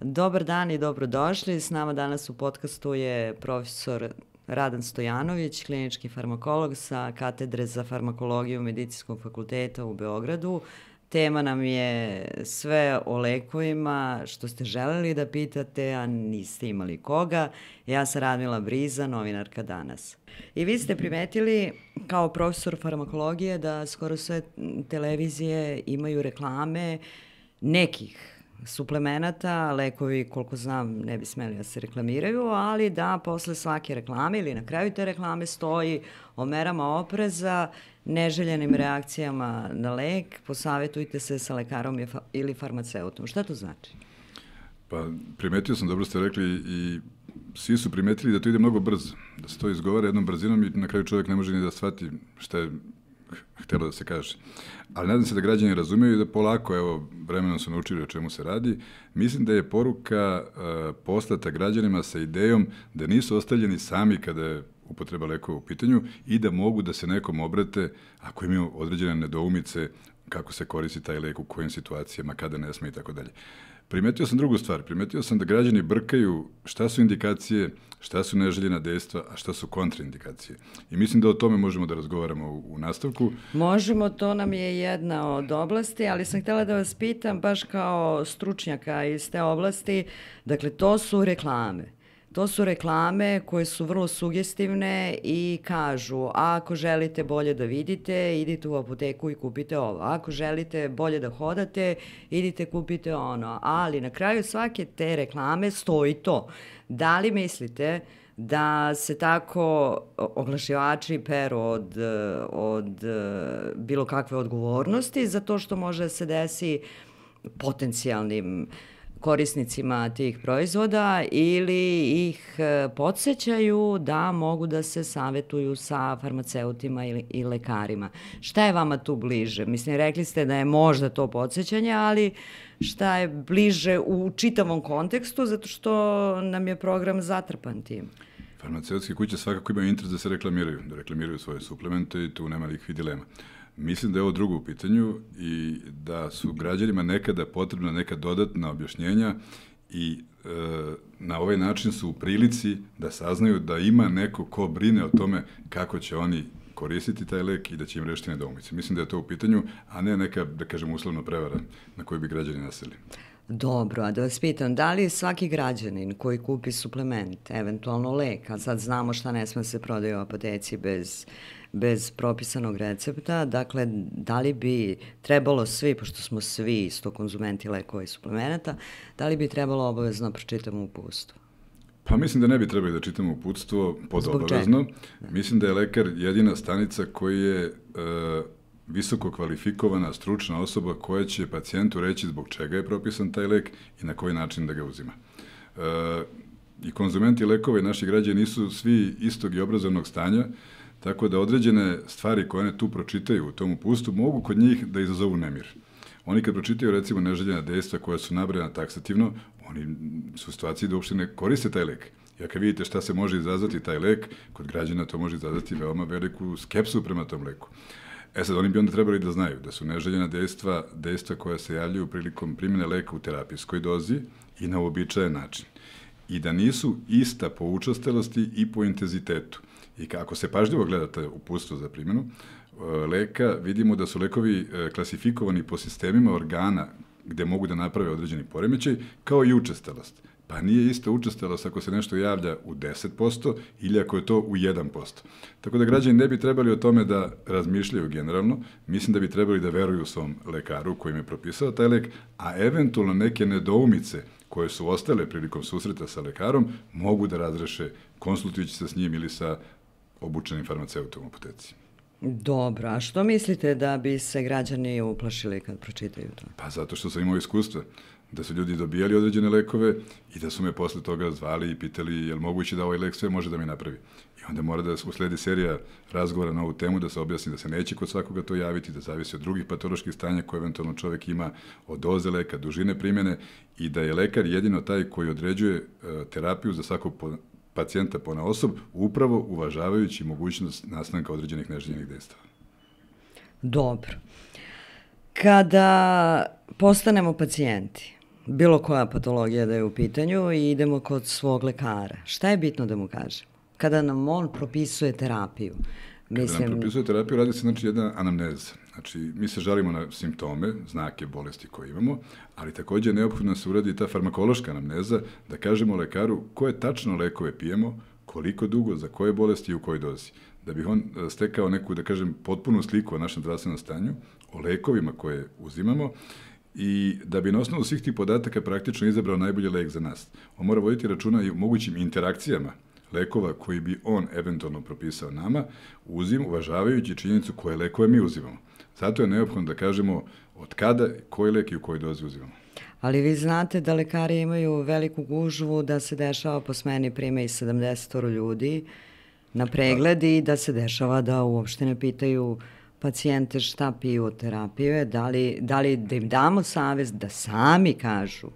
Dobar dan i dobrodošli. S nama danas u podcastu je profesor Radan Stojanović, klinički farmakolog sa katedre za farmakologiju Medicinskog fakulteta u Beogradu. Tema nam je sve o lekovima što ste želeli da pitate, a niste imali koga. Ja sam Radmila Briza, novinarka danas. I vi ste primetili kao profesor farmakologije da skoro sve televizije imaju reklame nekih suplemenata, lekovi koliko znam ne bi smeli da se reklamiraju, ali da posle svake reklame ili na kraju te reklame stoji o merama opreza, neželjenim reakcijama na lek, posavetujte se sa lekarom ili farmaceutom. Šta to znači? Pa primetio sam, dobro ste rekli i svi su primetili da to ide mnogo brzo, da se to izgovara jednom brzinom i na kraju čovjek ne može ni da shvati šta je htelo da se kaže. Ali nadam se da građani razumeju da polako, evo, vremenom su naučili o čemu se radi. Mislim da je poruka uh, poslata građanima sa idejom da nisu ostavljeni sami kada je upotreba lekova u pitanju i da mogu da se nekom obrate ako imaju određene nedoumice kako se koristi taj lek, u kojim situacijama, kada ne sme i tako dalje. Primetio sam drugu stvar, primetio sam da građani brkaju šta su indikacije, šta su neželjena dejstva, a šta su kontraindikacije. I mislim da o tome možemo da razgovaramo u, u nastavku. Možemo, to nam je jedna od oblasti, ali sam htela da vas pitam baš kao stručnjaka iz te oblasti, dakle to su reklame. To su reklame koje su vrlo sugestivne i kažu ako želite bolje da vidite, idite u apoteku i kupite ovo. Ako želite bolje da hodate, idite kupite ono. Ali na kraju svake te reklame stoji to. Da li mislite da se tako oglašivači peru od, od bilo kakve odgovornosti za to što može da se desi potencijalnim uh, korisnicima tih proizvoda ili ih e, podsjećaju da mogu da se savetuju sa farmaceutima ili, i lekarima. Šta je vama tu bliže? Mislim, rekli ste da je možda to podsjećanje, ali šta je bliže u čitavom kontekstu, zato što nam je program zatrpan tim. Farmaceutske kuće svakako imaju interes da se reklamiraju, da reklamiraju svoje suplemente i tu nema nikakvih dilema. Mislim da je ovo drugo u pitanju i da su građanima nekada potrebna neka dodatna objašnjenja i e, na ovaj način su u prilici da saznaju da ima neko ko brine o tome kako će oni koristiti taj lek i da će im rešiti nedoumice. Mislim da je to u pitanju, a ne neka, da kažem, uslovna prevara na koju bi građani naseli. Dobro, a da vas pitam, da li svaki građanin koji kupi suplement, eventualno lek, a sad znamo šta ne sme se prodaje u apoteci bez bez propisanog recepta, dakle, da li bi trebalo svi, pošto smo svi isto konzumenti lekova i suplemenata, da li bi trebalo obavezno pročitamo uputstvo? Pa mislim da ne bi trebali da čitamo uputstvo pod Zbog obavezno. Čega? Mislim da je lekar jedina stanica koji je e, visoko kvalifikovana stručna osoba koja će pacijentu reći zbog čega je propisan taj lek i na koji način da ga uzima. E, I konzumenti lekova i naši građani nisu svi istog i obrazovnog stanja, Tako da određene stvari koje one tu pročitaju u tom upustu mogu kod njih da izazovu nemir. Oni kad pročitaju recimo neželjena dejstva koja su nabrana taksativno, oni su u situaciji da uopšte ne koriste taj lek. Ja kad vidite šta se može izazvati taj lek, kod građana to može izazvati veoma veliku skepsu prema tom leku. E sad, oni bi onda trebali da znaju da su neželjena dejstva, dejstva koja se javljaju prilikom primjene leka u terapijskoj dozi i na uobičajen način. I da nisu ista po učestelosti i po intenzitetu. I kako se pažljivo gledate uputstvo za primjenu e, leka, vidimo da su lekovi e, klasifikovani po sistemima organa gde mogu da naprave određeni poremećaj, kao i učestalost. Pa nije isto učestalost ako se nešto javlja u 10% ili ako je to u 1%. Tako da građani ne bi trebali o tome da razmišljaju generalno, mislim da bi trebali da veruju svom lekaru kojim je propisao taj lek, a eventualno neke nedoumice koje su ostale prilikom susreta sa lekarom mogu da razreše konsultujući se s njim ili sa obučenim farmaceutom u apoteci. Dobro, a što mislite da bi se građani uplašili kad pročitaju to? Pa zato što sam imao iskustva da su ljudi dobijali određene lekove i da su me posle toga zvali i pitali je li moguće da ovaj lek sve može da mi napravi. I onda mora da usledi serija razgovora na ovu temu, da se objasni da se neće kod svakoga to javiti, da zavisi od drugih patoloških stanja koje eventualno čovek ima, od doze leka, dužine primjene i da je lekar jedino taj koji određuje uh, terapiju za svakog pacijenta pona osob, upravo uvažavajući mogućnost nastanka određenih neželjenih dejstava. Dobro. Kada postanemo pacijenti, bilo koja patologija da je u pitanju i idemo kod svog lekara. Šta je bitno da mu kažemo? Kada nam on propisuje terapiju, Mislim... Kada nam propisuje terapiju, radi se znači jedna anamneza. Znači, mi se žalimo na simptome, znake bolesti koje imamo, ali takođe je neophodno da se uradi ta farmakološka anamneza, da kažemo lekaru koje tačno lekove pijemo, koliko dugo, za koje bolesti i u kojoj dozi. Da bi on e, stekao neku, da kažem, potpunu sliku o našem zdravstvenom stanju, o lekovima koje uzimamo i da bi na osnovu svih tih podataka praktično izabrao najbolji lek za nas. On mora voditi računa i o mogućim interakcijama lekova koji bi on eventualno propisao nama, uzim, uvažavajući činjenicu koje lekove mi uzimamo. Zato je neophodno da kažemo od kada, koji lek i u kojoj dozi uzimamo. Ali vi znate da lekari imaju veliku gužvu da se dešava po smeni prime i 70 ljudi na pregledi i da se dešava da uopšte ne pitaju pacijente šta piju od terapije, da li, da li da im damo savez da sami kažu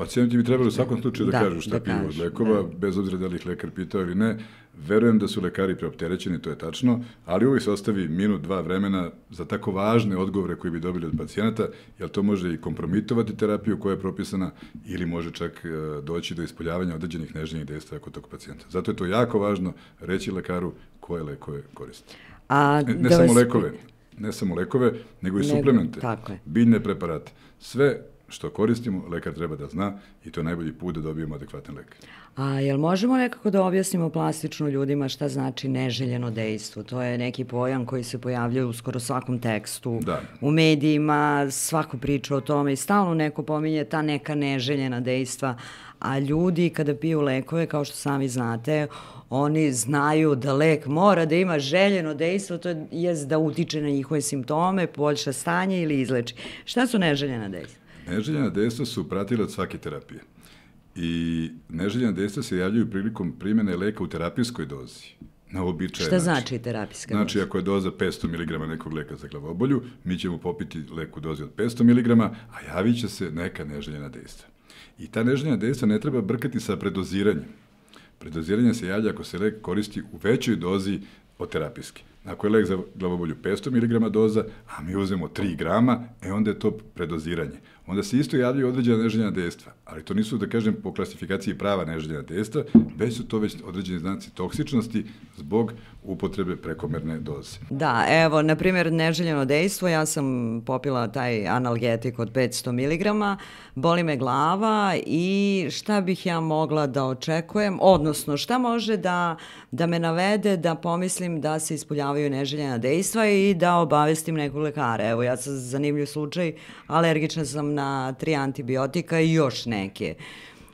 Pacijenti bi trebali u svakom slučaju da, da kažu šta da piju od lekova, da. bez obzira da li ih lekar pitao ili ne. Verujem da su lekari preopterećeni, to je tačno, ali uvijek se ostavi minut, dva vremena za tako važne odgovore koje bi dobili od pacijenata, jer to može i kompromitovati terapiju koja je propisana ili može čak e, doći do ispoljavanja određenih nežnjih dejstva kod tog pacijenta. Zato je to jako važno reći lekaru koje lekove koristi. A, ne, ne da samo lekove, ne samo lekove, nego i nego, suplemente, biljne preparate. Sve što koristimo, lekar treba da zna i to je najbolji put da dobijemo adekvatan lek. A jel možemo nekako da objasnimo plastično ljudima šta znači neželjeno dejstvo? To je neki pojam koji se pojavljaju u skoro svakom tekstu, da. u medijima, svaku priču o tome i stalno neko pominje ta neka neželjena dejstva, a ljudi kada piju lekove, kao što sami znate, oni znaju da lek mora da ima željeno dejstvo, to je da utiče na njihove simptome, poboljša stanje ili izleči. Šta su neželjena dejstva? Neželjena dejstva su pratilac svake terapije. I neželjena dejstva se javljaju prilikom primjene leka u terapijskoj dozi na običaj Šta znači terapijska Znači, doza? ako je doza 500 mg nekog leka za glavobolju, mi ćemo popiti lek u dozi od 500 mg, a javit će se neka neželjena dejstva. I ta neželjena dejstva ne treba brkati sa predoziranjem. Predoziranje se javlja ako se lek koristi u većoj dozi od terapijske. Ako je lek za glavobolju 500 mg doza, a mi uzmemo 3 grama, e onda je to predoziranje onda se isto javljaju određena neželjena dejstva, ali to nisu, da kažem, po klasifikaciji prava neželjena dejstva, već su to već određeni znaci toksičnosti zbog upotrebe prekomerne doze. Da, evo, na primjer, neželjeno dejstvo, ja sam popila taj analgetik od 500 mg, boli me glava i šta bih ja mogla da očekujem, odnosno šta može da, da me navede da pomislim da se ispoljavaju neželjena dejstva i da obavestim nekog lekara. Evo, ja sam zanimljiv slučaj, alergična sam na tri antibiotika i još neke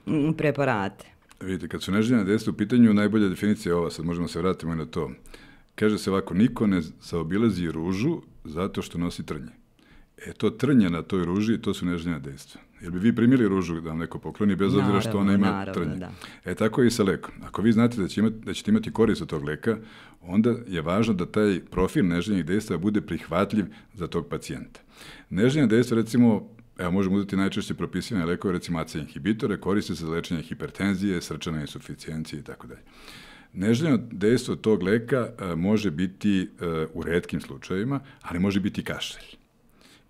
mm, preparate. Vidite, kad su neželjena dejstva u pitanju, najbolja definicija je ova, sad možemo se vratiti na to. Kaže se ovako, niko ne zaobilazi ružu zato što nosi trnje. E, to trnje na toj ruži, to su neželjena dejstva. Jel bi vi primili ružu da vam neko pokloni bez obzira što ona ima naravno, trnje? Da. E, tako je i sa lekom. Ako vi znate da, će imati, da ćete imati korist od tog leka, onda je važno da taj profil neželjenih dejstva bude prihvatljiv za tog pacijenta. Neželjena dejstva, recimo, Evo, možemo uzeti najčešće propisane lekove, recimo ACE inhibitore, koriste se za lečenje hipertenzije, srčane insuficijencije i tako dalje. Neželjeno dejstvo tog leka e, može biti e, u redkim slučajevima, ali može biti kašelj.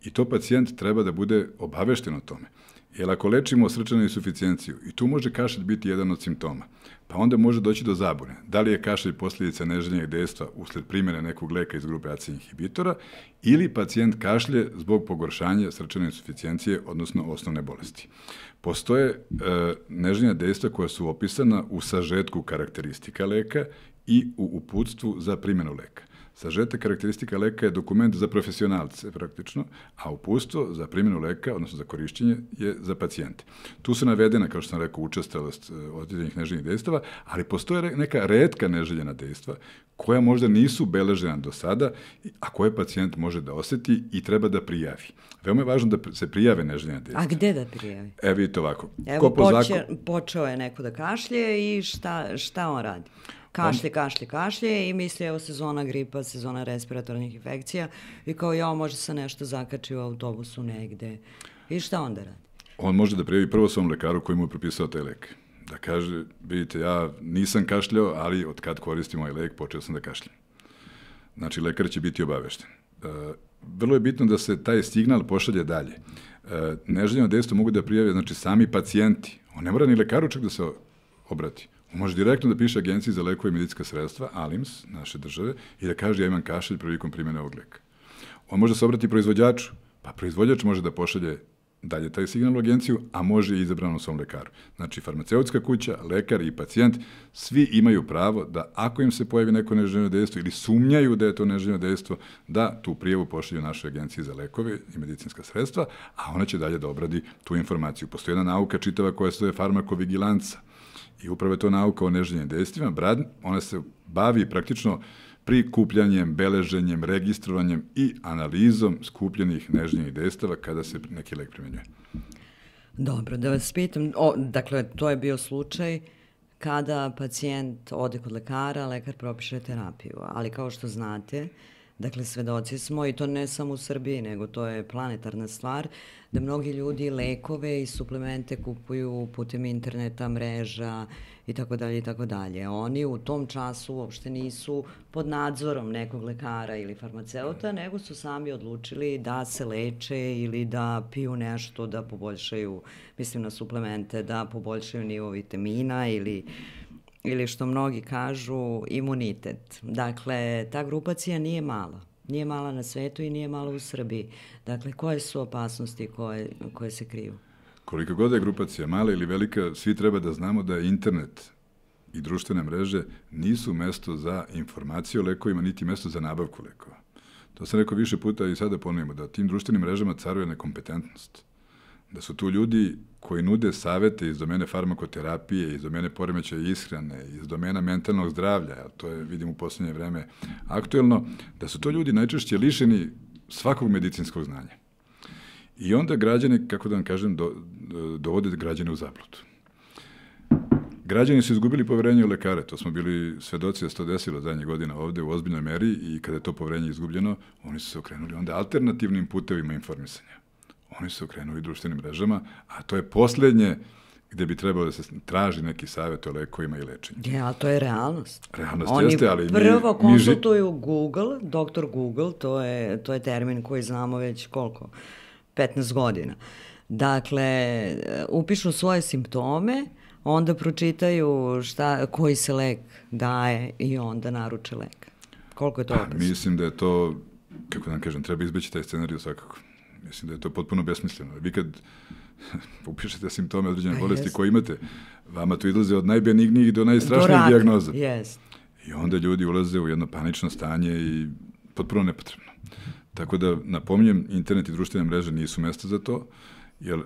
I to pacijent treba da bude obavešten o tome. Jer ako lečimo srčanu insuficijenciju, i tu može kašelj biti jedan od simptoma, pa onda može doći do zabune. Da li je kašelj posljedica neželjenog dejstva usled primjene nekog leka iz grupe ACE inhibitora ili pacijent kašlje zbog pogoršanja srčane insuficijencije, odnosno osnovne bolesti. Postoje e, neželjena dejstva koja su opisana u sažetku karakteristika leka i u uputstvu za primjenu leka. Sažetak karakteristika leka je dokument za profesionalce praktično, a upustvo za primjenu leka, odnosno za korišćenje, je za pacijente. Tu su navedena, kao što sam rekao, učestalost e, odjeljenih neželjenih dejstava, ali postoje neka redka neželjena dejstva koja možda nisu beležena do sada, a koje pacijent može da oseti i treba da prijavi. Veoma je važno da se prijave neželjena dejstva. A gde da prijavi? E, vidite ovako. Evo, Ko po poče, zakon... počeo je neko da kašlje i šta, šta on radi? Kašlje, kašlje, kašlje i misli evo sezona gripa, sezona respiratornih infekcija i kao ja može se nešto zakači u autobusu negde. I šta onda radi? On može da prijavi prvo svom lekaru koji mu je propisao taj lek. Da kaže, vidite, ja nisam kašljao, ali od kad koristim ovaj lek, počeo sam da kašljam. Znači, lekar će biti obavešten. E, vrlo je bitno da se taj signal pošalje dalje. E, neželjeno dejstvo mogu da prijave, znači sami pacijenti. On ne mora ni lekaru čak da se obrati. Može direktno da piše agenciji za lekove i medicinska sredstva, ALIMS, naše države, i da kaže ja imam kašelj prilikom primjene ovog leka. On može se obrati proizvođaču, pa proizvođač može da pošalje dalje taj signal u agenciju, a može i izabrano svom lekaru. Znači, farmaceutska kuća, lekar i pacijent, svi imaju pravo da ako im se pojavi neko neželjeno dejstvo ili sumnjaju da je to neželjeno dejstvo, da tu prijevu pošalju našoj agenciji za lekove i medicinska sredstva, a ona će dalje da obradi tu informaciju. Postoji jedna nauka čitava koja se zove farmakovigilanca i upravo je to nauka o neželjenim dejstvima. Brad, ona se bavi praktično prikupljanjem, beleženjem, registrovanjem i analizom skupljenih nežnjih dejstava kada se neki lek primenjuje. Dobro, da vas pitam, o, dakle, to je bio slučaj kada pacijent ode kod lekara, lekar propiše terapiju, ali kao što znate, Dakle, svedoci smo, i to ne samo u Srbiji, nego to je planetarna stvar, da mnogi ljudi lekove i suplemente kupuju putem interneta, mreža i tako dalje i tako dalje. Oni u tom času uopšte nisu pod nadzorom nekog lekara ili farmaceuta, nego su sami odlučili da se leče ili da piju nešto da poboljšaju, mislim na suplemente, da poboljšaju nivo vitamina ili ili što mnogi kažu imunitet. Dakle, ta grupacija nije mala. Nije mala na svetu i nije mala u Srbiji. Dakle, koje su opasnosti koje, koje se kriju? Koliko god je grupacija mala ili velika, svi treba da znamo da je internet i društvene mreže nisu mesto za informacije o lekovima, niti mesto za nabavku lekova. To sam rekao više puta i sada ponovimo, da tim društvenim mrežama caruje nekompetentnost. Da su tu ljudi koji nude savete iz domene farmakoterapije, iz domene poremećaja ishrane, iz domena mentalnog zdravlja, to je, vidim, u poslednje vreme aktuelno, da su to ljudi najčešće lišeni svakog medicinskog znanja. I onda građani, kako da vam kažem, do, dovode građane u zabludu. Građani su izgubili poverenje u lekare, to smo bili svedoci da se to desilo zadnje godina ovde u ozbiljnoj meri i kada je to poverenje izgubljeno, oni su se okrenuli onda alternativnim putevima informisanja oni su okrenuli društvenim mrežama, a to je poslednje gde bi trebalo da se traži neki savjet o lekovima i lečenju. Ja, to je realnost. Realnost Oni jeste, ali prvo mi, konsultuju mi... Google, doktor Google, to je, to je termin koji znamo već koliko? 15 godina. Dakle, upišu svoje simptome, onda pročitaju šta, koji se lek daje i onda naruče lek. Koliko je to pa, opasno? Mislim da je to, kako da vam kažem, treba izbeći taj scenarij svakako. Mislim da je to potpuno besmisleno. Vi kad upišete simptome određene pa bolesti koje imate, vama to izlaze od najbenignijih do najstrašnijih dijagnoza. Yes. I onda ljudi ulaze u jedno panično stanje i potpuno nepotrebno. Tako da, napominjem, internet i društvene mreže nisu mesta za to, jer uh,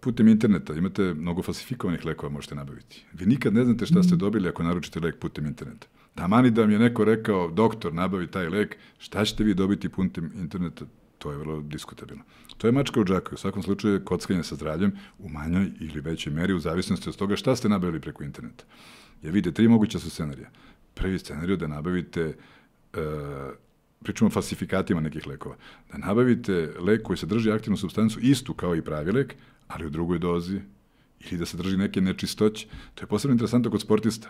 putem interneta imate mnogo falsifikovanih lekova možete nabaviti. Vi nikad ne znate šta ste dobili ako naručite lek putem interneta. Tamani da vam je neko rekao, doktor, nabavi taj lek, šta ćete vi dobiti putem interneta, to je vrlo diskutabilno. To je mačka u džaku, u svakom slučaju je kockanje sa zdravljem u manjoj ili većoj meri u zavisnosti od toga šta ste nabavili preko interneta. Je vidite, tri moguća su scenarija. Prvi scenarij da nabavite uh, pričamo o falsifikatima nekih lekova, da nabavite lek koji sadrži aktivnu substancu istu kao i pravi lek, ali u drugoj dozi, ili da sadrži neke nečistoće. To je posebno interesantno kod sportista,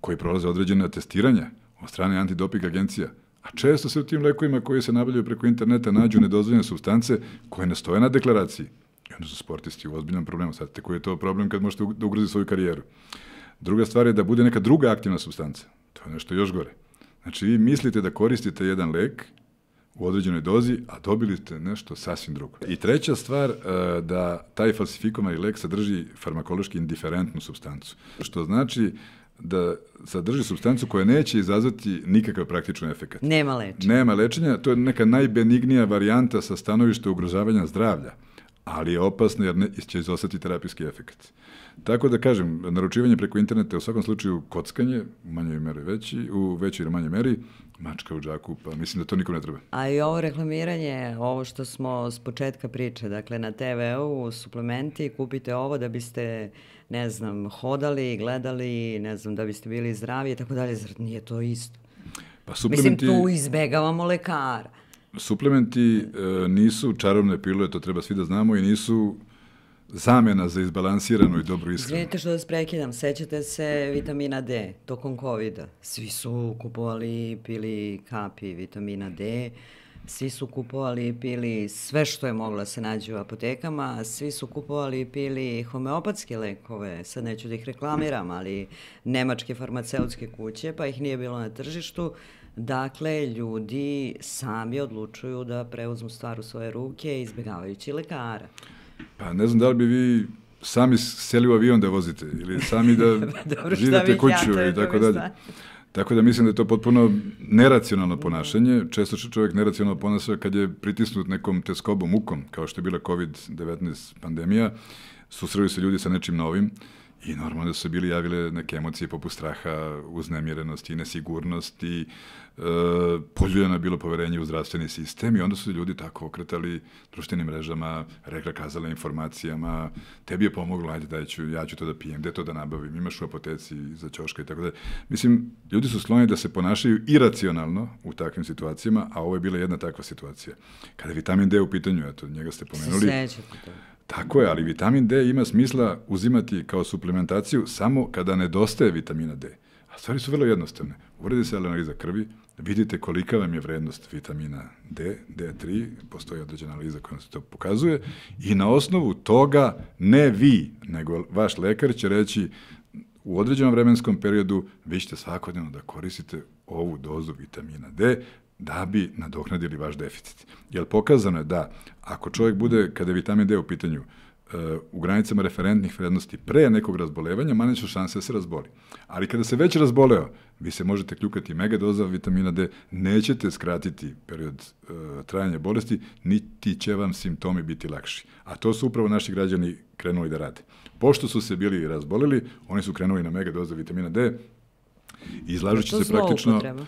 koji prolaze određene testiranja od strane antidoping agencija, A često se u tim lekovima koji se nabavljaju preko interneta nađu nedozvoljene substance koje ne stoje na deklaraciji. I onda su sportisti u ozbiljnom problemu. Sad te koji je to problem kad možete da ugroziti svoju karijeru. Druga stvar je da bude neka druga aktivna substanca. To je nešto još gore. Znači, vi mislite da koristite jedan lek u određenoj dozi, a dobili ste nešto sasvim drugo. I treća stvar, e, da taj falsifikovani lek sadrži farmakološki indiferentnu substancu. Što znači da sadrži substancu koja neće izazvati nikakav praktičan efekat. Nema lečenja. Nema lečenja, to je neka najbenignija varijanta sa stanovišta ugrožavanja zdravlja, ali je opasna jer ne, će izostati terapijski efekat. Tako da kažem, naručivanje preko interneta je u svakom slučaju kockanje, u manjoj meri veći, u većoj ili manjoj meri, mačka u džaku, pa mislim da to nikom ne treba. A i ovo reklamiranje, ovo što smo s početka priče, dakle na TV-u, suplementi, kupite ovo da biste ne znam, hodali, gledali, ne znam, da biste bili zdravi i tako dalje, zar nije to isto? Pa suplementi... Mislim, tu izbegavamo lekara. Suplementi e, nisu čarobne pilule, to treba svi da znamo, i nisu zamena za izbalansiranu i dobru ishranu. Izvinite što vas prekidam, sećate se vitamina D tokom COVID-a. Svi su kupovali, pili kapi vitamina D svi su kupovali i pili sve što je moglo da se nađe u apotekama, svi su kupovali i pili homeopatske lekove, sad neću da ih reklamiram, ali nemačke farmaceutske kuće, pa ih nije bilo na tržištu. Dakle, ljudi sami odlučuju da preuzmu stvar u svoje ruke, izbjegavajući lekara. Pa ne znam da li bi vi sami seli u avion da vozite ili sami da Dobro, živete kuću i tako dalje. Tako da mislim da je to potpuno neracionalno ponašanje. Često što čovjek neracionalno ponaša kad je pritisnut nekom teskobom, mukom, kao što je bila COVID-19 pandemija, susreli se ljudi sa nečim novim I normalno da su bili javile neke emocije poput straha, uznemirenosti, nesigurnosti, e, poljuljeno je bilo poverenje u zdravstveni sistem i onda su ljudi tako okretali društvenim mrežama, rekla kazala informacijama, tebi je pomoglo, ajde daj ću, ja ću to da pijem, gde to da nabavim, imaš u apoteci za ćoška i tako da. Mislim, ljudi su skloni da se ponašaju iracionalno u takvim situacijama, a ovo je bila jedna takva situacija. Kada je vitamin D u pitanju, eto, njega ste pomenuli. Sećate to. Tako je, ali vitamin D ima smisla uzimati kao suplementaciju samo kada nedostaje vitamina D. A stvari su vrlo jednostavne. Uredi se analiza krvi, vidite kolika vam je vrednost vitamina D, D3, postoji određena analiza koja se to pokazuje, i na osnovu toga ne vi, nego vaš lekar će reći u određenom vremenskom periodu vi ćete svakodnevno da koristite ovu dozu vitamina D, da bi nadoknadili vaš deficit. Jer pokazano je da ako čovjek bude, kada je vitamin D u pitanju, e, u granicama referentnih vrednosti pre nekog razbolevanja, manje su šanse da se razboli. Ali kada se već razboleo, vi se možete kljukati mega doza vitamina D, nećete skratiti period uh, trajanja bolesti, niti će vam simptomi biti lakši. A to su upravo naši građani krenuli da rade. Pošto su se bili razbolili, oni su krenuli na mega doza vitamina D, izlažući se praktično... Upotreba.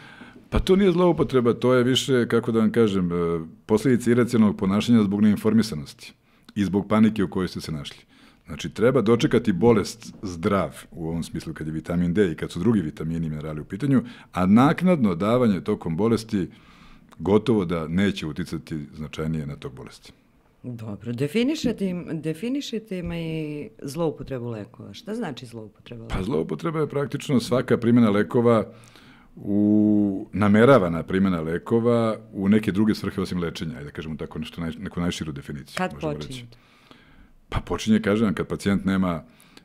Pa to nije zloupotreba, to je više, kako da vam kažem, e, posljedica iracionalnog ponašanja zbog neinformisanosti i zbog panike u kojoj ste se našli. Znači, treba dočekati bolest zdrav u ovom smislu kad je vitamin D i kad su drugi vitamini i minerali u pitanju, a naknadno davanje tokom bolesti gotovo da neće uticati značajnije na tog bolesti. Dobro, definišete, definišete im i zloupotrebu lekova. Šta znači zloupotreba lekova? Pa zloupotreba je praktično svaka primjena lekova uh, u nameravana primjena lekova u neke druge svrhe osim lečenja, ajde da kažemo tako nešto naj, neku najširu definiciju. Kad počinje? Reći. Pa počinje, kažem, kad pacijent nema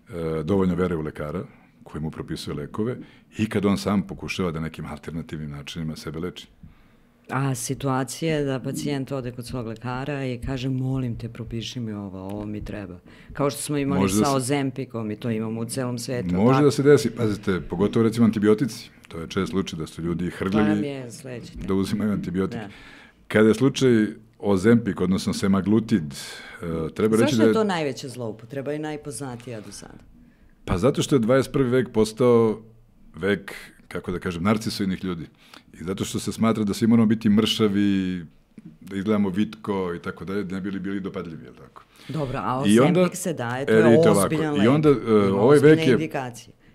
e, dovoljno vere u lekara koji mu propisuje lekove i kad on sam pokušava da nekim alternativnim načinima sebe leči. A situacije da pacijent ode kod svog lekara i kaže molim te propiši mi ovo, ovo mi treba. Kao što smo imali može sa da se, Ozempikom i to imamo u celom svetu. Može tako? da se desi, pazite, pogotovo recimo antibiotici. To je čest slučaj da su ljudi hrljali da uzimaju antibiotike. Da. Kada je slučaj Ozempik, odnosno semaglutid, uh, treba Zašto reći da je... Zašto je to najveća zloupotreba i najpoznatija do sada? Pa zato što je 21. vek postao vek, kako da kažem, narcisoidnih ljudi. I zato što se smatra da svi moramo biti mršavi, da izgledamo vitko i tako dalje, da ne bili bili dopadljivi, je tako? Dobro, a Ozempik se daje, to e, je ozbiljan lek. I onda uh, ovaj vek je...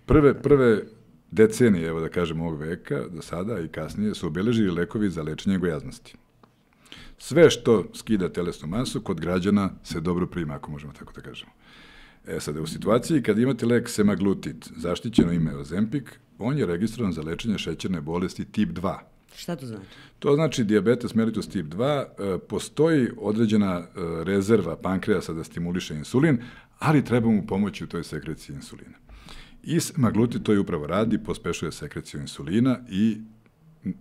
Prve, prve decenije, evo da kažem, ovog veka, do sada i kasnije, su obeležili lekovi za lečenje gojaznosti. Sve što skida telesnu masu, kod građana se dobro prima, ako možemo tako da kažemo. E sad, u situaciji kad imate lek semaglutid, zaštićeno ime Ozempik, on je registrovan za lečenje šećerne bolesti tip 2. Šta to znači? To znači diabetes mellitus tip 2, e, postoji određena e, rezerva pankreasa da stimuliše insulin, ali treba mu pomoći u toj sekreciji insulina. I semaglutid to je upravo radi, pospešuje sekreciju insulina i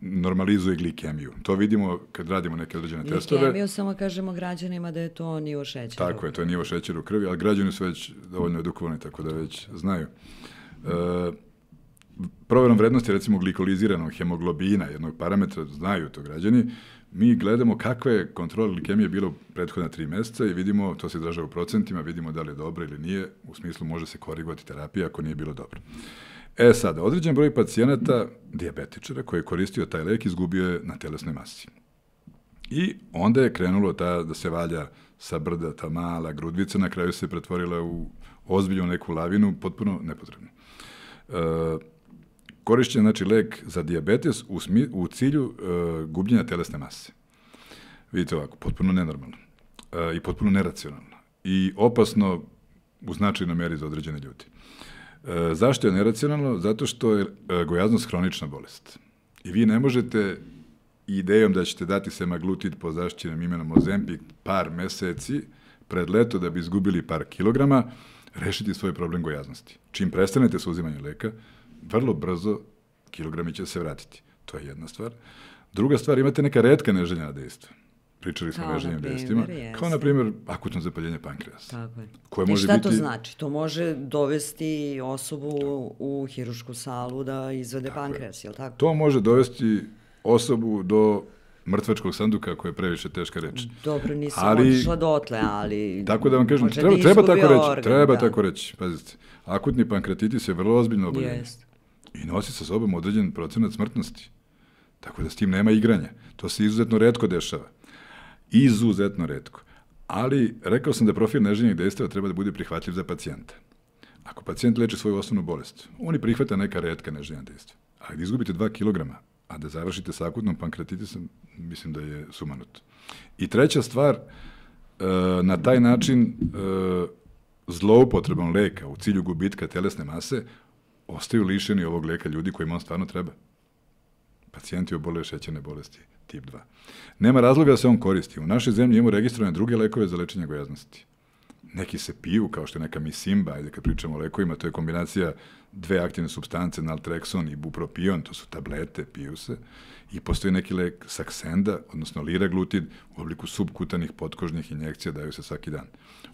normalizuje glikemiju. To vidimo kad radimo neke određene glikemiju, testove. Glikemiju samo kažemo građanima da je to nivo šećera. Tako je, to je nivo šećera u krvi, ali građani su već dovoljno edukovani, tako da već znaju. E, proverom vrednosti recimo glikoliziranog hemoglobina, jednog parametra, znaju to građani, mi gledamo kakva je kontrola glikemije bila u prethodna tri meseca i vidimo, to se izražava u procentima, vidimo da li je dobro ili nije, u smislu može se korigovati terapija ako nije bilo dobro. E sada, određen broj pacijenata, diabetičara koji je koristio taj lek, izgubio je na telesnoj masi. I onda je krenulo ta, da se valja sa brda ta mala grudvica, na kraju se pretvorila u ozbiljnu neku lavinu, potpuno nepotrebno. E, korišćen znači lek za diabetes u, smi, u cilju uh, gubljenja telesne mase. Vidite ovako, potpuno nenormalno uh, i potpuno neracionalno i opasno u značajnoj meri za određene ljudi. Uh, zašto je neracionalno? Zato što je uh, gojaznost hronična bolest. I vi ne možete idejom da ćete dati semaglutid po zaštićenom imenom Ozempik par meseci pred leto da bi izgubili par kilograma, rešiti svoj problem gojaznosti. Čim prestanete sa uzimanjem leka, vrlo brzo kilogrami će se vratiti. To je jedna stvar. Druga stvar, imate neka redka neželjena dejstva. Pričali smo o neželjenim dejstvima. Kao, na primjer, akutno zapaljenje pankreasa. Tako je. Koje I može šta biti... to znači? To može dovesti osobu u hirušku salu da izvede tako pankreas, je li tako? To može dovesti osobu do mrtvačkog sanduka koja je previše teška reč. Dobro, nisam ali, otišla dotle, ali... Tako da vam kažem, treba, da treba tako reći, organ, treba da. tako reći, pazite. Akutni pankratitis je vrlo ozbiljno oboljenje. Jest. I nosi sa sobom određen procenat smrtnosti. Tako da s tim nema igranja. To se izuzetno redko dešava. Izuzetno redko. Ali rekao sam da profil neželjenih dejstava treba da bude prihvatljiv za pacijenta. Ako pacijent leči svoju osnovnu bolest, oni prihvata neka redka neželjena dejstva. Ali da izgubite 2 kg, a da završite sa akutnom pankreatitisom, mislim da je sumanut. I treća stvar, e, na taj način e, zloupotrebom leka u cilju gubitka telesne mase ostaju lišeni ovog leka ljudi kojima on stvarno treba. Pacijenti obole šećerne bolesti tip 2. Nema razloga da se on koristi. U našoj zemlji imamo registrovane druge lekove za lečenje gojaznosti. Neki se piju, kao što je neka misimba, ajde kad pričamo o lekovima, to je kombinacija dve aktivne substance, naltrexon i bupropion, to su tablete, piju se, i postoji neki lek saksenda, odnosno liraglutid, u obliku subkutanih potkožnih injekcija, daju se svaki dan.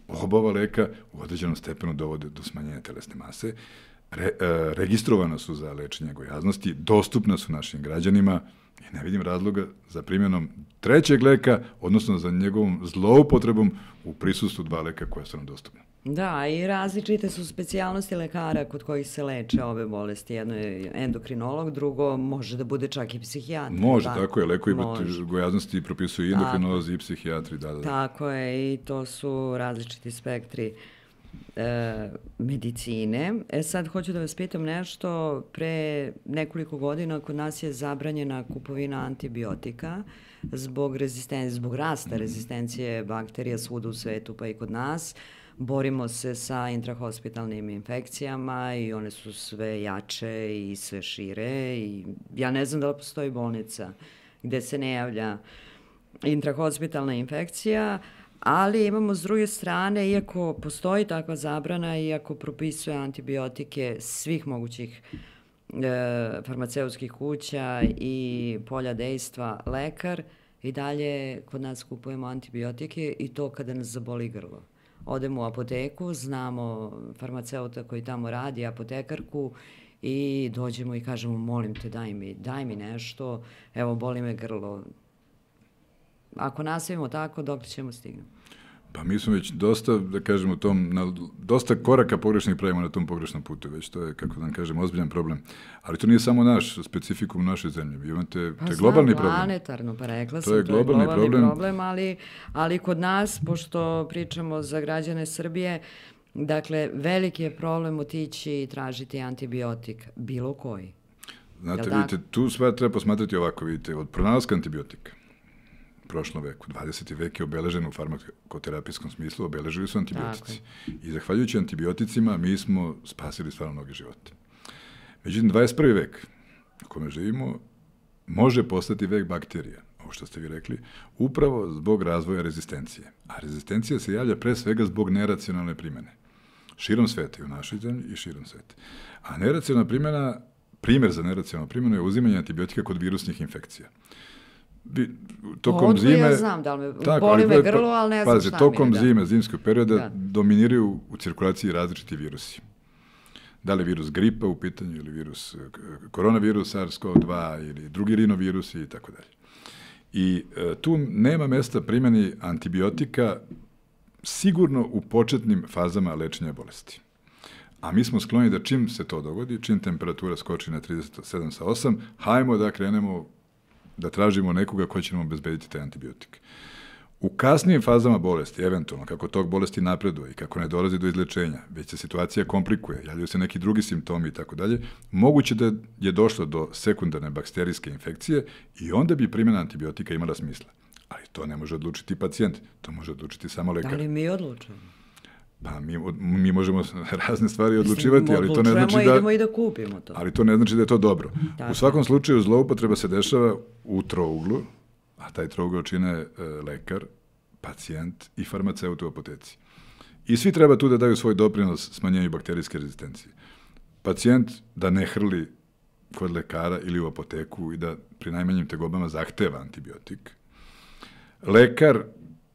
Oba ova leka u određenom stepenu dovode do smanjenja telesne mase, re, e, registrovana su za lečenje gojaznosti, dostupna su našim građanima, I ne vidim razloga za primjenom trećeg leka, odnosno za njegovom zloupotrebom u prisustvu dva leka koja su nam dostupna. Da, i različite su specijalnosti lekara kod kojih se leče ove bolesti. Jedno je endokrinolog, drugo može da bude čak i psihijatri. Može, da? tako je. Leko imate gojaznosti propisuju i endokrinolozi i psihijatri. Da, da, da. Tako je, i to su različiti spektri e, medicine. E sad hoću da vas pitam nešto. Pre nekoliko godina kod nas je zabranjena kupovina antibiotika zbog rezistencije, zbog rasta rezistencije bakterija svuda u svetu pa i kod nas. Borimo se sa intrahospitalnim infekcijama i one su sve jače i sve šire i ja ne znam da li postoji bolnica gde se ne javlja intrahospitalna infekcija, ali imamo s druge strane, iako postoji takva zabrana, iako propisuje antibiotike svih mogućih e, farmaceutskih kuća i polja dejstva lekar, i dalje kod nas kupujemo antibiotike i to kada nas zaboli grlo. Odemo u apoteku, znamo farmaceuta koji tamo radi, apotekarku, i dođemo i kažemo, molim te, daj mi, daj mi nešto, evo, boli me grlo, ako nastavimo tako, dok ćemo stignemo? Pa mi smo već dosta, da kažemo, tom, na, dosta koraka pogrešnih pravimo na tom pogrešnom putu, već to je, kako da vam kažem, ozbiljan problem. Ali to nije samo naš, specifikum u našoj zemlji. Vi imate, pa to je globalni znam, problem. planetarno, pa rekla sam, to je globalni, to je globalni problem, problem ali, ali kod nas, pošto pričamo za građane Srbije, dakle, veliki je problem otići i tražiti antibiotik, bilo koji. Znate, vidite, tu sve treba posmatrati ovako, vidite, od pronalaska antibiotika, prošlom veku. 20. vek je obeležen u farmakoterapijskom smislu, obeležili su antibiotici. I zahvaljujući antibioticima mi smo spasili stvarno mnoge živote. Međutim, 21. vek u kome živimo može postati vek bakterija, ovo što ste vi rekli, upravo zbog razvoja rezistencije. A rezistencija se javlja pre svega zbog neracionalne primene. Širom sveta i u našoj zemlji i širom sveta. A neracionalna primjena, primer za neracionalnu primjenu je uzimanje antibiotika kod virusnih infekcija tokom Odlu zime... ja znam da li me tako, boli me grlo, ali ne znam pazi, šta tokom mi je, da. zime, zimskog perioda, da. dominiraju u cirkulaciji različiti virusi. Da li virus gripa u pitanju, ili virus, koronavirus, SARS-CoV-2, ili drugi rinovirusi i tako dalje. I e, tu nema mesta primjeni antibiotika sigurno u početnim fazama lečenja bolesti. A mi smo skloni da čim se to dogodi, čim temperatura skoči na 37 sa 8, hajmo da krenemo da tražimo nekoga ko će nam obezbediti taj antibiotik. U kasnijim fazama bolesti, eventualno, kako tog bolesti napreduje i kako ne dolazi do izlečenja, već se situacija komplikuje, javljaju se neki drugi simptomi i tako dalje, moguće da je došlo do sekundarne bakterijske infekcije i onda bi primjena antibiotika imala smisla. Ali to ne može odlučiti pacijent, to može odlučiti samo lekar. Da li mi odlučujemo? Pa mi, mi možemo razne stvari odlučivati, Mislim, ali to ne znači da... idemo i da kupimo to. Ali to ne znači da je to dobro. Tako. U svakom slučaju zloupotreba se dešava u trouglu, a taj trougao čine e, lekar, pacijent i farmaceut u apoteci. I svi treba tu da daju svoj doprinos smanjenju bakterijske rezistencije. Pacijent da ne hrli kod lekara ili u apoteku i da pri najmanjim tegobama zahteva antibiotik. Lekar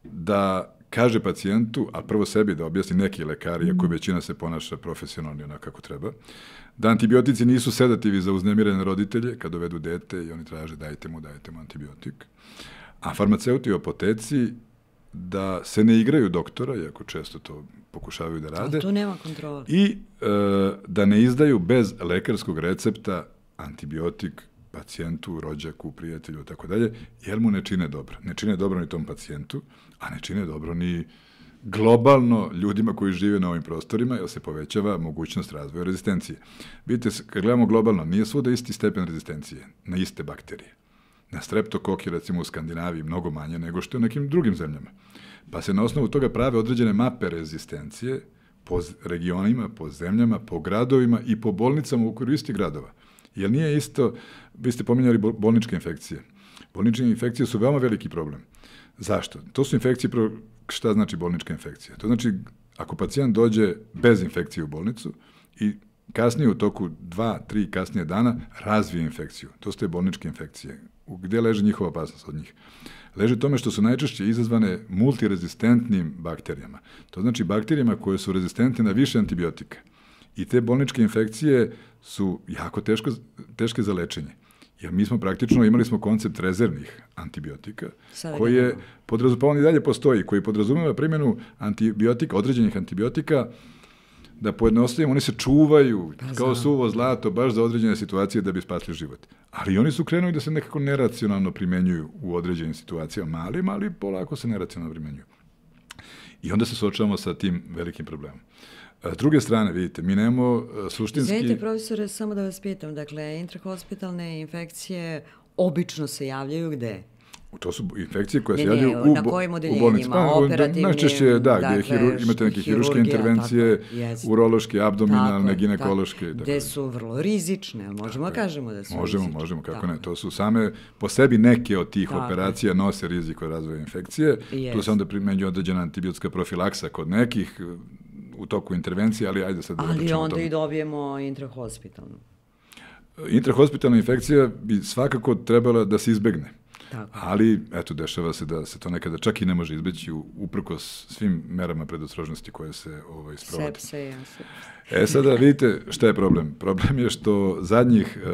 da kaže pacijentu, a prvo sebi da objasni neki lekari, ako većina se ponaša profesionalno onako kako treba, da antibiotici nisu sedativi za uznemirene roditelje kad dovedu dete i oni traže dajte mu, dajte mu antibiotik. A farmaceuti u apoteci da se ne igraju doktora, iako često to pokušavaju da rade. A tu nema kontrole. I e, da ne izdaju bez lekarskog recepta antibiotik pacijentu, rođaku, prijatelju, tako dalje, jer mu ne čine dobro. Ne čine dobro ni tom pacijentu, a ne čine dobro ni globalno ljudima koji žive na ovim prostorima, jer se povećava mogućnost razvoja rezistencije. Vidite, kad gledamo globalno, nije svuda isti stepen rezistencije na iste bakterije. Na streptokok je recimo u Skandinaviji mnogo manje nego što je u nekim drugim zemljama. Pa se na osnovu toga prave određene mape rezistencije po regionima, po zemljama, po gradovima i po bolnicama u okviru istih gradova. Jer nije isto, vi ste pominjali bolničke infekcije. Bolničke infekcije su veoma veliki problem. Zašto? To su infekcije, šta znači bolnička infekcija? To znači, ako pacijent dođe bez infekcije u bolnicu i kasnije u toku dva, tri kasnije dana razvije infekciju. To su te bolničke infekcije. Gde leži njihova opasnost od njih? Leži u tome što su najčešće izazvane multirezistentnim bakterijama. To znači bakterijama koje su rezistentne na više antibiotika. I te bolničke infekcije su jako teško, teške za lečenje. Jer mi smo praktično imali smo koncept rezervnih antibiotika, Sada koji je podrazumovan i dalje postoji, koji podrazumeva primjenu antibiotika, određenih antibiotika, da pojednostavimo, oni se čuvaju pa, kao suvo zlato baš za određene situacije da bi spasli život. Ali oni su krenuli da se nekako neracionalno primenjuju u određenim situacijama, malim, ali polako se neracionalno primenjuju. I onda se suočavamo sa tim velikim problemom. S druge strane, vidite, mi nemamo e, suštinski... Izvinite, profesore, samo da vas pitam, dakle, intrahospitalne infekcije obično se javljaju gde? To su infekcije koje ne, se javljaju u, na kojim u bolnici. Pa, operativnim, najčešće, da, dakle, gde hiru, imate neke hiruške intervencije, tako, urološke, abdominalne, tako, ginekološke. Tako, gde su vrlo rizične, možemo da kažemo da su Možemo, rizične. možemo, kako tako. ne. To su same, po sebi neke od tih tako. operacija nose rizik od razvoja infekcije. Yes. Tu se onda primenjuje određena antibiotska profilaksa kod nekih, u toku intervencije, ali ajde sad da Ali onda i dobijemo intrahospitalnu. Intrahospitalna infekcija bi svakako trebala da se izbegne. Tako. Ali, eto, dešava se da se to nekada čak i ne može izbeći uprkos svim merama predostrožnosti koje se ovaj, sprovode. Sepse, ja, E, sada vidite šta je problem. Problem je što zadnjih, e,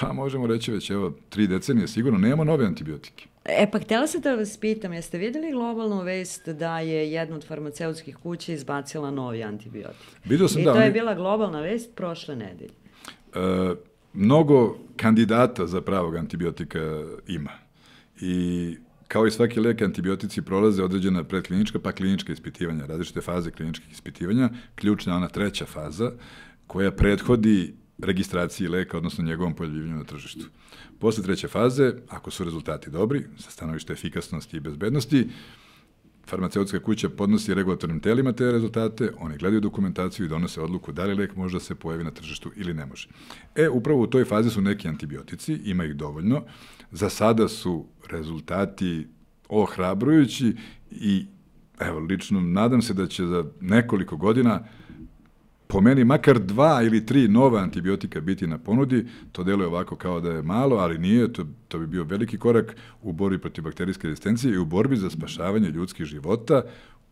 pa možemo reći već, evo, tri decenije sigurno, nemamo nove antibiotike. E pa htela sam da vas pitam, jeste videli globalnu vest da je jedna od farmaceutskih kuća izbacila novi antibiotik? Vidio sam I da. I to je bila globalna vest prošle nedelje. E, mnogo kandidata za pravog antibiotika ima. I kao i svaki lek, antibiotici prolaze određena predklinička pa klinička ispitivanja, različite faze kliničkih ispitivanja. Ključna ona treća faza koja prethodi registraciji leka, odnosno njegovom pojavljivanju na tržištu. Posle treće faze, ako su rezultati dobri, sa stanovište efikasnosti i bezbednosti, farmaceutska kuća podnosi regulatornim telima te rezultate, oni gledaju dokumentaciju i donose odluku da li lek može da se pojavi na tržištu ili ne može. E, upravo u toj fazi su neki antibiotici, ima ih dovoljno. Za sada su rezultati ohrabrujući i evo, lično nadam se da će za nekoliko godina po meni makar dva ili tri nova antibiotika biti na ponudi, to deluje ovako kao da je malo, ali nije, to, to bi bio veliki korak u borbi protiv bakterijske rezistencije i u borbi za spašavanje ljudskih života.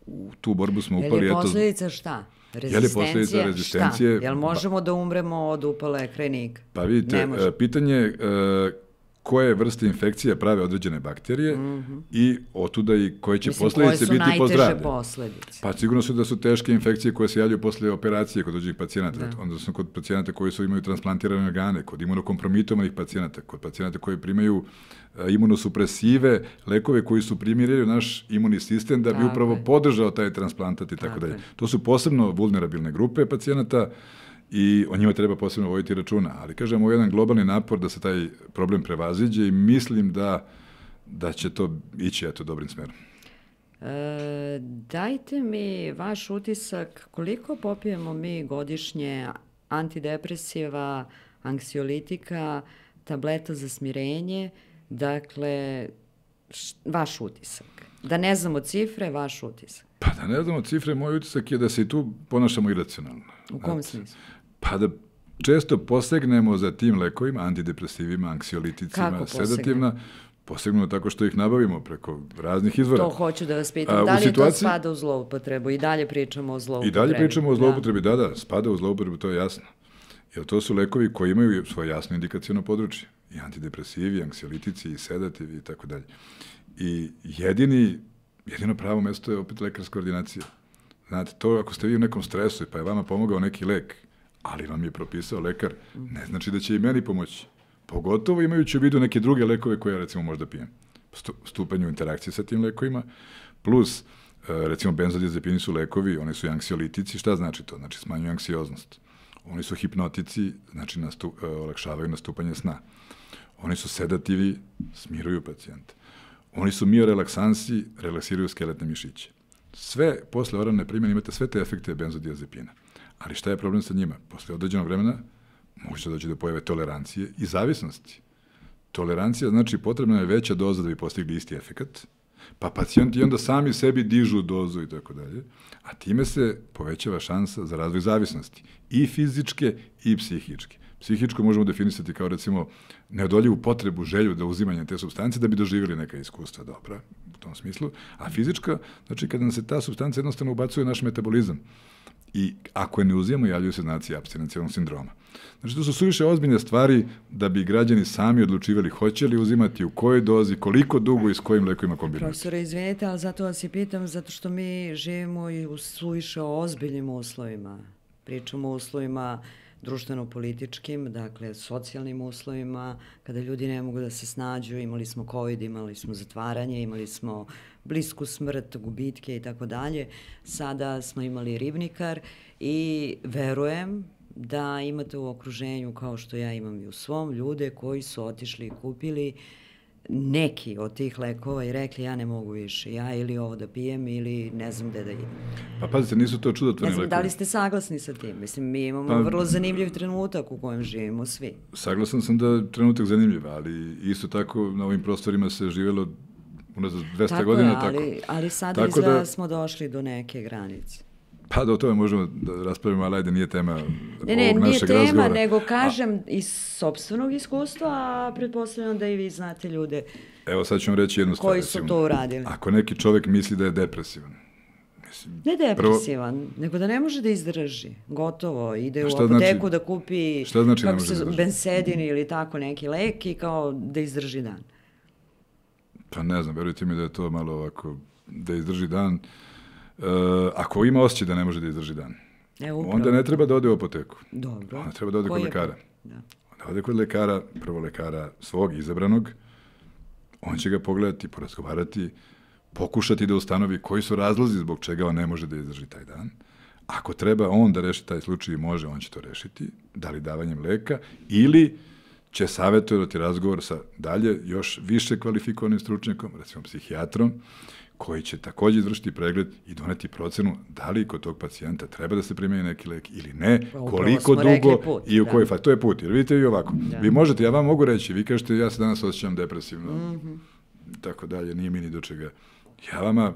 U tu borbu smo upali... Je li posledica šta? Rezistencija, je li posledica rezistencije? Šta? Jel možemo da umremo od upale krenika? Pa vidite, pitanje je koje vrste infekcije prave određene bakterije mm -hmm. i otuda i koje će Mislim, posledice biti po zdravlje. Koje posledice? Pa sigurno su da su teške infekcije koje se javljaju posle operacije kod dođenih pacijenata. Da. Onda su kod pacijenata koji su imaju transplantirane organe, kod imunokompromitovanih pacijenata, kod pacijenata koji primaju e, imunosupresive lekove koji su primirili naš imunni sistem da bi tako upravo je. podržao taj transplantat i tako, tako dalje. To su posebno vulnerabilne grupe pacijenata i o njima treba posebno vojiti računa. Ali kažem, ovo je jedan globalni napor da se taj problem prevaziđe i mislim da, da će to ići eto dobrim smerom. E, dajte mi vaš utisak koliko popijemo mi godišnje antidepresiva, anksiolitika, tableta za smirenje, dakle, š, vaš utisak. Da ne znamo cifre, vaš utisak. Pa da ne znamo cifre, moj utisak je da se i tu ponašamo iracionalno. U kom smislu? Pa da često posegnemo za tim lekovima, antidepresivima, anksioliticima, sedativna, posegnemo tako što ih nabavimo preko raznih izvora. To hoću da vas pitam. A, da li situaciji, to spada u zloupotrebu? I dalje pričamo o zloupotrebi. I dalje pričamo o da. zloupotrebi, da, da, spada u zloupotrebu, to je jasno. Jer to su lekovi koji imaju svoje jasno indikacijono područje. I antidepresivi, i anksiolitici, i sedativi i tako dalje. I jedini, jedino pravo mesto je opet lekarska ordinacija. Znate, to ako ste vi u nekom stresu pa je vama pomogao neki lek, ali vam je propisao lekar, ne znači da će i meni pomoći. Pogotovo imajući u vidu neke druge lekove koje ja recimo možda pijem. Stupanju interakcije sa tim lekovima, plus e, recimo benzodiazepini su lekovi, oni su i anksiolitici, šta znači to? Znači smanjuju anksioznost. Oni su hipnotici, znači nastu, e, olakšavaju nastupanje sna. Oni su sedativi, smiruju pacijenta. Oni su miorelaksansi, relaksiraju skeletne mišiće. Sve posle oralne primjene imate sve te efekte benzodiazepina. Ali šta je problem sa njima? Posle određenog vremena može doći do pojave tolerancije i zavisnosti. Tolerancija znači potrebna je veća doza da bi postigli isti efekat, pa pacijenti onda sami sebi dižu dozu i tako dalje, a time se povećava šansa za razvoj zavisnosti, i fizičke i psihičke. Psihičko možemo definisati kao recimo neodoljivu potrebu, želju da uzimanje te substance da bi doživjeli neka iskustva dobra u tom smislu, a fizička, znači kada nam se ta substanca jednostavno ubacuje naš metabolizam i ako je ne uzimamo, javljaju se znaci abstinencijalnog sindroma. Znači, to su suviše ozbiljne stvari da bi građani sami odlučivali hoće li uzimati, u kojoj dozi, koliko dugo i s kojim lekovima kombinati. Profesore, izvinite, ali zato vas i pitam, zato što mi živimo i u suviše ozbiljnim uslovima. Pričamo o uslovima društveno-političkim, dakle socijalnim uslovima, kada ljudi ne mogu da se snađu, imali smo COVID, imali smo zatvaranje, imali smo blisku smrt, gubitke i tako dalje. Sada smo imali ribnikar i verujem da imate u okruženju, kao što ja imam i u svom, ljude koji su otišli i kupili neki od tih lekova i rekli ja ne mogu više, ja ili ovo da pijem ili ne znam gde da idem. Pa pazite, nisu to čudotvorni lekovi. Ne znam, da li ste saglasni sa tim? Mislim, mi imamo pa, vrlo zanimljiv trenutak u kojem živimo svi. Saglasan sam da je trenutak zanimljiv, ali isto tako na ovim prostorima se živelo unazad 200 tako godina. Je, ali, tako. ali sada tako izgleda da, smo došli do neke granice. Pa da o tome možemo da raspravimo, ali ajde nije tema ne, ne, ovog našeg razgovora. Ne, nije tema, nego kažem a, iz sobstvenog iskustva, a pretpostavljam da i vi znate ljude Evo sad ću vam reći jednu stvar. Koji su to uradili. Ako neki čovek misli da je depresivan, Mislim, ne depresivan, prvo... nego da ne može da izdrži. Gotovo, ide u apoteku znači, da kupi šta znači kako se, da bensedin ili tako neki lek i kao da izdrži dan. Pa ne znam, verujte mi da je to malo ovako, da izdrži dan. Uh, ako ima osjećaj da ne može da izdrži dan, e, onda ne treba da ode u apoteku. Dobro. Onda treba da ode Koji kod lekara. Da. Onda ode kod lekara, prvo lekara svog izabranog, on će ga pogledati, porazgovarati, pokušati da ustanovi koji su razlozi zbog čega on ne može da izdrži taj dan. Ako treba on da reši taj slučaj može, on će to rešiti, da li davanjem leka, ili će savjetovati razgovor sa dalje još više kvalifikovanim stručnjakom, recimo psihijatrom, koji će takođe izvršiti pregled i doneti procenu da li kod tog pacijenta treba da se primeni neki lek ili ne, pa, koliko dugo put, i u da. kojoj fazi. To je put, jer vidite i ovako. Da. Vi možete, ja vam mogu reći, vi kažete ja se danas osjećam depresivno, mm -hmm. tako dalje, nije mi ni do čega. Ja vama,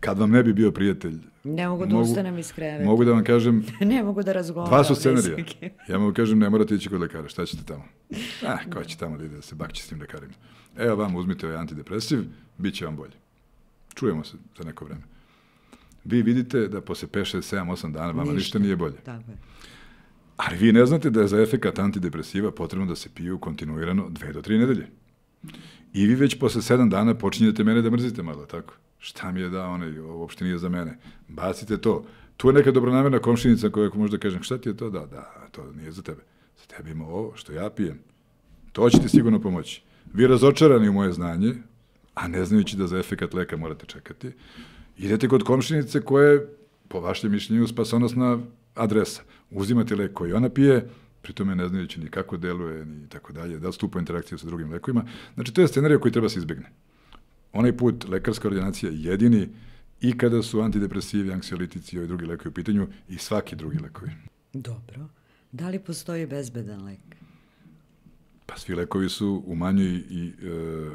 kad vam ne bi bio prijatelj, Ne mogu da mogu, ustanem iz kreveta. Mogu da vam kažem... ne mogu da razgovaram. Dva su scenarija. ja mogu kažem, ne morate ići kod lekara, šta ćete tamo? Ah, ko će tamo da ide da se bakće s tim lekarima? Evo vam, uzmite ovaj antidepresiv, bit će vam bolje. Čujemo se za neko vreme. Vi vidite da posle 5, 6, 7, 8 dana vama ništa, ništa nije bolje. Tako je. Ali vi ne znate da je za efekat antidepresiva potrebno da se piju kontinuirano 2 do 3 nedelje. I vi već posle 7 dana počinjete mene da mrzite malo, tako? Šta mi je da onaj, uopšte nije za mene. Bacite to. Tu je neka dobronamerna komšinica koja možda kažem, šta ti je to? Da, da, to nije za tebe. Za tebe ima ovo što ja pijem. To će ti sigurno pomoći. Vi razočarani u moje znanje, a ne znajući da za efekat leka morate čekati, idete kod komšinice koje, po vašem mišljenju, spasonosna adresa. Uzimate lek koji ona pije, pritome ne znajući ni kako deluje, ni tako dalje, da li stupa interakciju sa drugim lekovima. Znači, to je scenarij koji treba se izbegne. Onaj put lekarska ordinacija jedini i kada su antidepresivi, anksiolitici i ovi drugi lekovi u pitanju i svaki drugi lekovi. Dobro. Da li postoji bezbedan lek? Pa svi lekovi su u manjoj i e,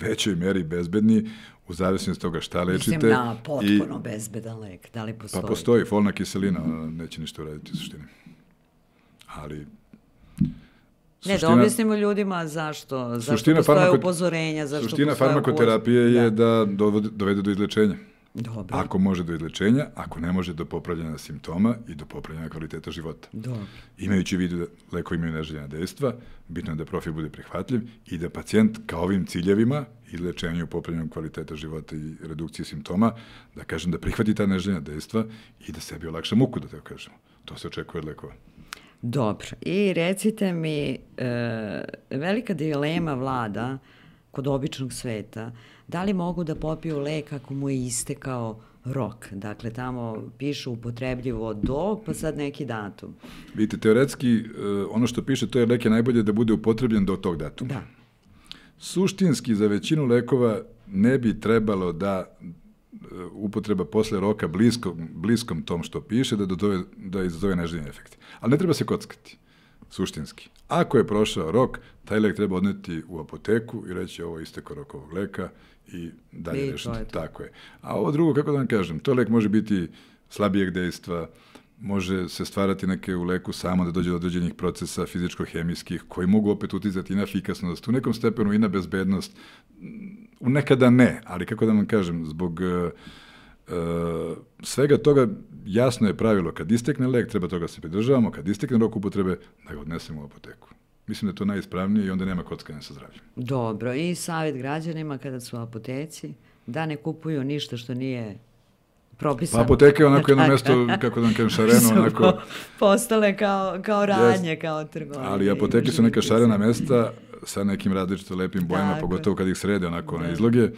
većoj meri bezbedni u zavisnosti od toga šta lečite. Mislim na potpuno i, bezbedan lek. Da li postoji? Pa postoji folna kiselina, ona neće ništa uraditi u suštini. Ali Ne, da objasnimo ljudima zašto, zašto postoje farmako, upozorenja, zašto Suština farmakoterapije da. je da dovede do izlečenja. Dobro. Ako može do izlečenja, ako ne može do popravljanja simptoma i do popravljanja kvaliteta života. Dobro. Imajući u vidu da lekovi imaju neželjena dejstva, bitno je da profil bude prihvatljiv i da pacijent ka ovim ciljevima i lečenju popravljanju kvaliteta života i redukcije simptoma, da kažem da prihvati ta neželjena dejstva i da sebi olakša muku, da tako kažemo. To se očekuje od lekova. Dobro. I recite mi, e, velika dilema vlada kod običnog sveta, da li mogu da popiju lek ako mu je istekao rok. Dakle, tamo piše upotrebljivo do, pa sad neki datum. Vidite, teoretski, e, ono što piše, to je lek je najbolje da bude upotrebljen do tog datuma. Da. Suštinski, za većinu lekova ne bi trebalo da upotreba posle roka bliskom, bliskom tom što piše da, dodove, da izazove neželjene efekte. Ali ne treba se kockati, suštinski. Ako je prošao rok, taj lek treba odneti u apoteku i reći ovo isteko rok ovog leka i dalje rešiti. Tako je. A ovo drugo, kako da vam kažem, to lek može biti slabijeg dejstva, može se stvarati neke u leku samo da dođe do određenih procesa fizičko-hemijskih koji mogu opet uticati i na efikasnost, u nekom stepenu i na bezbednost. Nekada ne, ali kako da vam kažem, zbog uh, uh, svega toga jasno je pravilo, kad istekne lek, treba toga se pridržavamo, kad istekne rok upotrebe, da ga odnesemo u apoteku. Mislim da je to najispravnije i onda nema kockanja sa zdravljem. Dobro, i savjet građanima kada su u apoteci, da ne kupuju ništa što nije propisano. Pa apoteka je onako jedno mesto, kako da vam kažem, šareno, onako... Postale kao, kao radnje, yes. kao trgovine. Ali apoteke su neka šarena mesta sa nekim različito lepim bojama, dakle. pogotovo kad ih srede onako da. na izloge,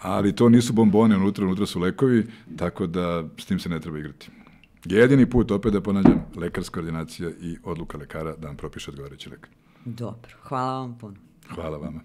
ali to nisu bombone unutra, unutra su lekovi, tako da s tim se ne treba igrati. Jedini put, opet da ponavljam, lekarska ordinacija i odluka lekara da vam propiše odgovarajući lek. Dobro, hvala vam puno. Hvala vama.